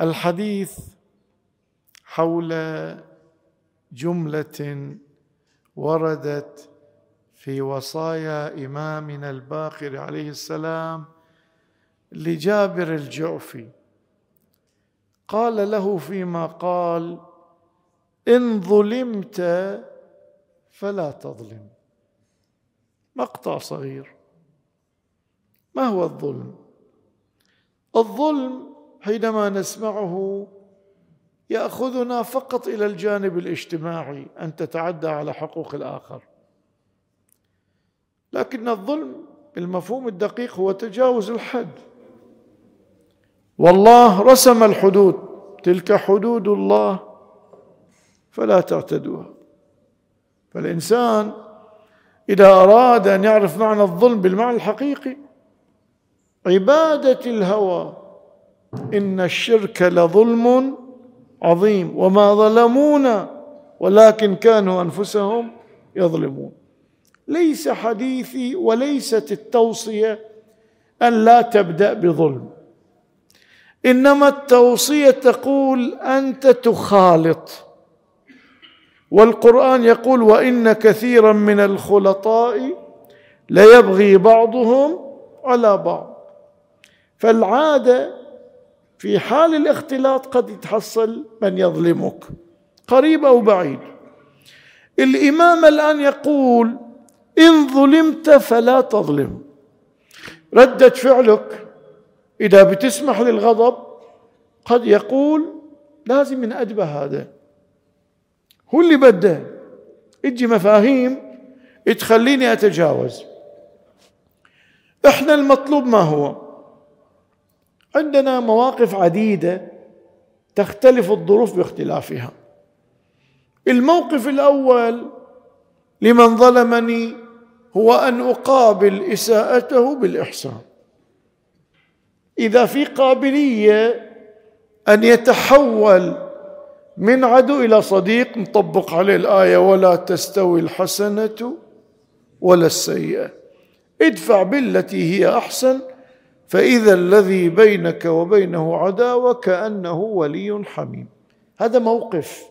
الحديث حول جملة وردت في وصايا إمامنا الباقر عليه السلام لجابر الجعفي قال له فيما قال إن ظلمت فلا تظلم. مقطع صغير. ما هو الظلم؟ الظلم حينما نسمعه يأخذنا فقط إلى الجانب الاجتماعي أن تتعدى على حقوق الآخر. لكن الظلم بالمفهوم الدقيق هو تجاوز الحد. والله رسم الحدود تلك حدود الله فلا تعتدوها. فالإنسان إذا أراد أن يعرف معنى الظلم بالمعنى الحقيقي عبادة الهوى إن الشرك لظلم عظيم وما ظلمونا ولكن كانوا أنفسهم يظلمون. ليس حديثي وليست التوصية أن لا تبدأ بظلم. إنما التوصية تقول أنت تخالط. والقرآن يقول وإن كثيرا من الخلطاء ليبغي بعضهم على بعض. فالعادة في حال الاختلاط قد يتحصل من يظلمك قريب أو بعيد. الإمام الآن يقول إن ظلمت فلا تظلم. ردة فعلك إذا بتسمح للغضب قد يقول لازم من ادبه هذا. هو اللي بده تجي مفاهيم تخليني أتجاوز. إحنا المطلوب ما هو؟ عندنا مواقف عديدة تختلف الظروف باختلافها. الموقف الأول لمن ظلمني هو أن أقابل إساءته بالإحسان. إذا في قابلية أن يتحول من عدو إلى صديق نطبق عليه الآية ولا تستوي الحسنة ولا السيئة. ادفع بالتي هي أحسن فإذا الذي بينك وبينه عداوة كأنه ولي حميم. هذا موقف.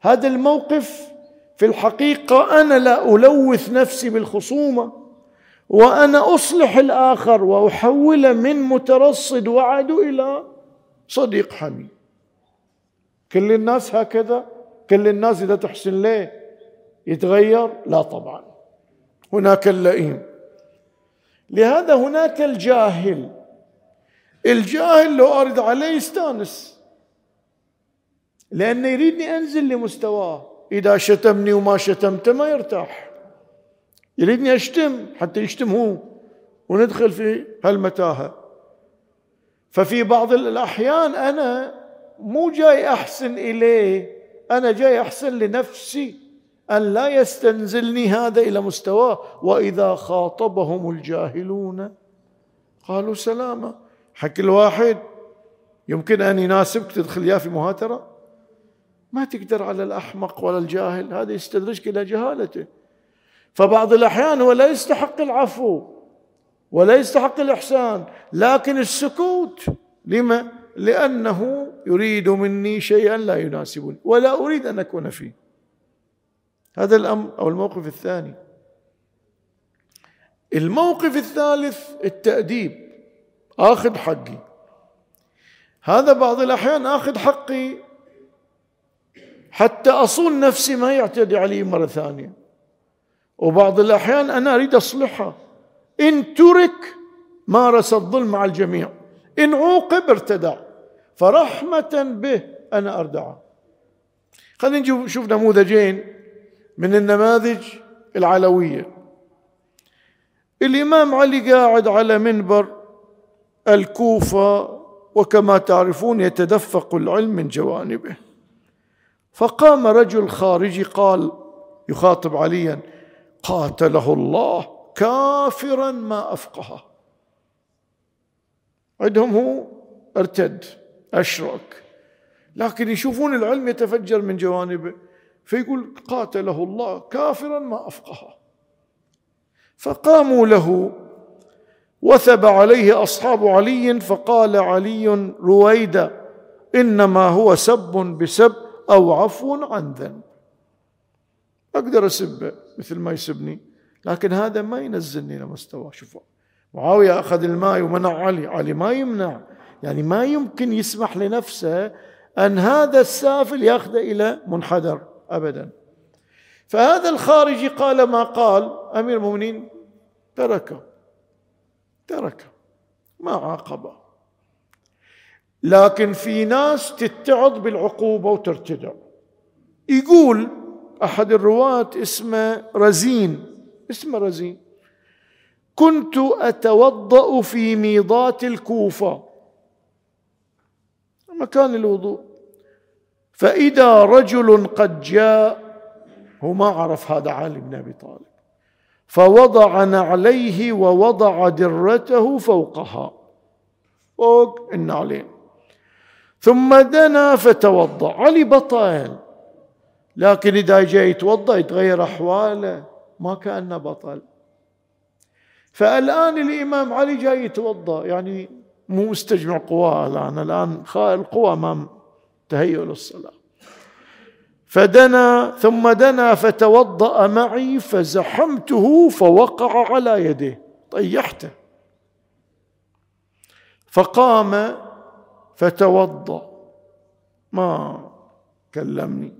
هذا الموقف في الحقيقة أنا لا ألوث نفسي بالخصومة وأنا أصلح الآخر وأحوله من مترصد وعدو إلى صديق حميم. كل الناس هكذا؟ كل الناس إذا تحسن ليه؟ يتغير؟ لا طبعا. هناك اللئيم. لهذا هناك الجاهل. الجاهل لو أرد عليه يستانس. لأنه يريدني أنزل لمستواه. إذا شتمني وما شتمته ما يرتاح. يريدني أشتم حتى يشتم هو. وندخل في هالمتاهة. ففي بعض الأحيان أنا مو جاي أحسن إليه أنا جاي أحسن لنفسي. أن لا يستنزلني هذا إلى مستواه وإذا خاطبهم الجاهلون قالوا سلاما. حق الواحد يمكن أن يناسبك تدخل إياه في مهاترة؟ ما تقدر على الأحمق ولا الجاهل هذا يستدرجك إلى جهالته. فبعض الأحيان هو لا يستحق العفو ولا يستحق الإحسان لكن السكوت. لما؟ لأنه يريد مني شيئا لا يناسبني ولا أريد أن أكون فيه. هذا الأمر أو الموقف الثاني. الموقف الثالث التأديب آخذ حقي. هذا بعض الأحيان آخذ حقي حتى أصون نفسي ما يعتدي علي مرة ثانية. وبعض الأحيان أنا أريد أصلحها. إن ترك مارس الظلم مع الجميع. إن عوقب ارتدع. فرحمة به أنا أردعه. خلينا نشوف نموذجين. من النماذج العلوية. الإمام علي قاعد على منبر الكوفة وكما تعرفون يتدفق العلم من جوانبه. فقام رجل خارجي قال يخاطب عليا قاتله الله كافرا ما أفقهه. عندهم هو ارتد أشرك. لكن يشوفون العلم يتفجر من جوانبه. فيقول قاتله الله كافرا ما افقهه فقاموا له وثب عليه أصحاب علي فقال علي رويدا إنما هو سب بسب أو عفو عن ذنب. أقدر اسبه مثل ما يسبني لكن هذا ما ينزلني لمستوى شوفوا معاوية أخذ الماء ومنع علي علي ما يمنع. يعني ما يمكن يسمح لنفسه أن هذا السافل ياخذه إلى منحدر. ابدا. فهذا الخارجي قال ما قال أمير المؤمنين تركه تركه ما عاقبه لكن في ناس تتعظ بالعقوبة وترتدع. يقول أحد الرواة اسمه رزين اسمه رزين. كنت أتوضأ في ميضات الكوفة مكان الوضوء. فإذا رجل قد جاء هو ما عرف هذا علي بن أبي طالب. فوضع نعليه ووضع درته فوقها. فوق النعلين. ثم دنا فتوضأ. علي بطل. لكن إذا جاء يتوضأ يتغير أحواله. ما كأنه بطل. فالآن الإمام علي جاي يتوضأ. يعني مو مستجمع قواه الآن. الآن القوى أمام تهيئ للصلاة. فدنا ثم دنا فتوضأ معي فزحمته فوقع على يده طيحته فقام فتوضأ. ما كلمني.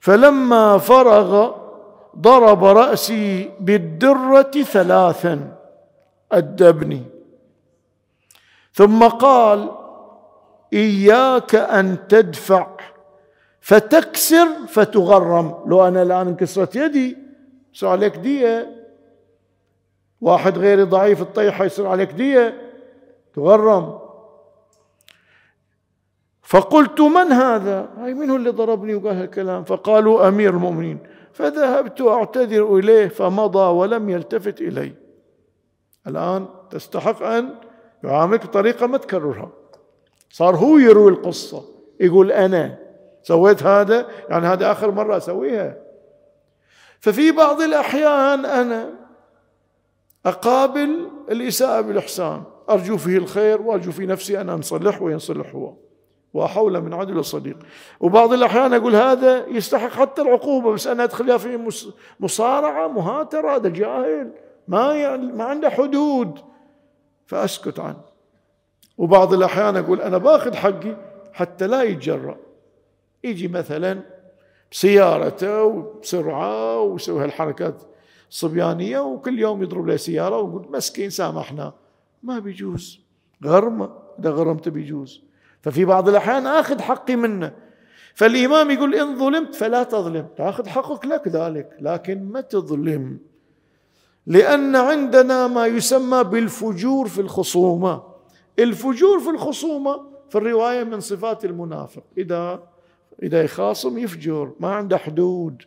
فلما فرغ ضرب رأسي بالدرة ثلاثا أدبني. ثم قال إياك أن تدفع. فتكسر فتغرم. لو أنا الآن انكسرت يدي يصير عليك دية. واحد غيري ضعيف الطيحة يصير عليك دية. تغرم. فقلت من هذا؟ هاي من هو اللي ضربني وقال هالكلام. فقالوا أمير المؤمنين. فذهبت أعتذر إليه فمضى ولم يلتفت إلي. الآن تستحق أن يعاملك بطريقة ما تكررها. صار هو يروي القصة يقول أنا سويت هذا يعني هذا آخر مرة أسويها. ففي بعض الأحيان أنا أقابل الإساءة بالإحسان أرجو فيه الخير وأرجو في نفسي أن أنصلح وينصلح هو وحول من عدل الصديق وبعض الأحيان أقول هذا يستحق حتى العقوبة بس أنا أدخل في مصارعة مهاترة هذا جاهل ما يعني ما عنده حدود. فأسكت عنه. وبعض الأحيان أقول أنا باخذ حقي حتى لا يتجرأ. يجي مثلا بسيارته وبسرعة ويسوي هالحركات الصبيانية وكل يوم يضرب له سيارة ويقول مسكين سامحنا. ما بيجوز. غرمة إذا غرمته بيجوز. ففي بعض الأحيان آخذ حقي منه. فالإمام يقول إن ظلمت فلا تظلم. تأخذ حقك لك ذلك لكن ما تظلم. لأن عندنا ما يسمى بالفجور في الخصومة. الفجور في الخصومة في الرواية من صفات المنافق. إذا إذا يخاصم يفجر ما عنده حدود.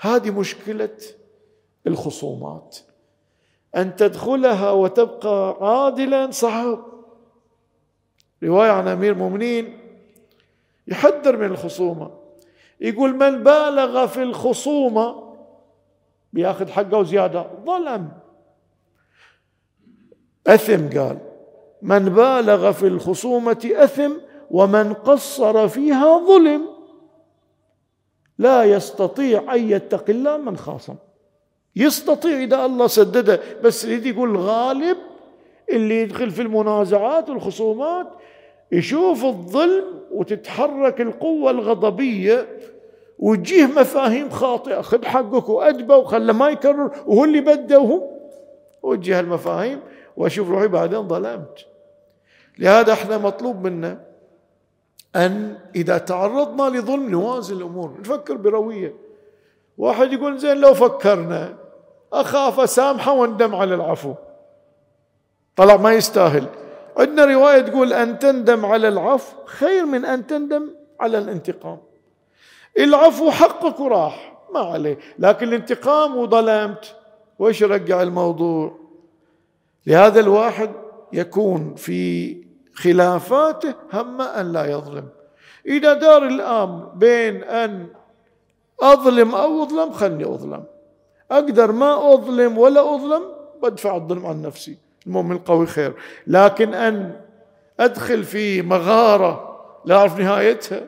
هذه مشكلة الخصومات. أن تدخلها وتبقى عادلا صعب رواية عن أمير المؤمنين يحذر من الخصومة. يقول من بالغ في الخصومة بياخذ حقه وزيادة ظلم. أثم قال من بالغ في الخصومة أثم ومن قصر فيها ظلم. لا يستطيع أن يتقي الله من خاصم. يستطيع إذا الله سدده بس يريد يقول غالب اللي يدخل في المنازعات والخصومات يشوف الظلم وتتحرك القوة الغضبية وتجيه مفاهيم خاطئة خذ حقك وأدبه وخله ما يكرر وهو اللي بده وهو وجه المفاهيم وأشوف روحي بعدين ظلمت. لهذا إحنا مطلوب منا أن إذا تعرضنا لظلم نوازن الأمور. نفكر بروية. واحد يقول زين لو فكرنا أخاف أسامحه واندم على العفو. طلع ما يستاهل. عندنا رواية تقول أن تندم على العفو خير من أن تندم على الانتقام. العفو حقك وراح ما عليه. لكن الانتقام وظلمت وإيش رجع الموضوع؟ لهذا الواحد يكون في خلافاته هم أن لا يظلم. إذا دار الأمر بين أن أظلم أو أظلم خلني أظلم. أقدر ما أظلم ولا أظلم بدفع الظلم عن نفسي. المؤمن القوي خير. لكن أن أدخل في مغارة لا أعرف نهايتها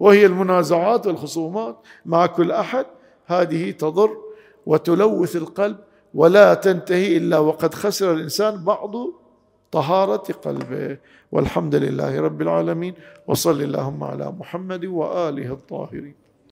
وهي المنازعات والخصومات مع كل أحد هذه تضر وتلوث القلب ولا تنتهي إلا وقد خسر الإنسان بعض طهارة قلبه والحمد لله رب العالمين. وصل اللهم على محمد وآله الطاهرين.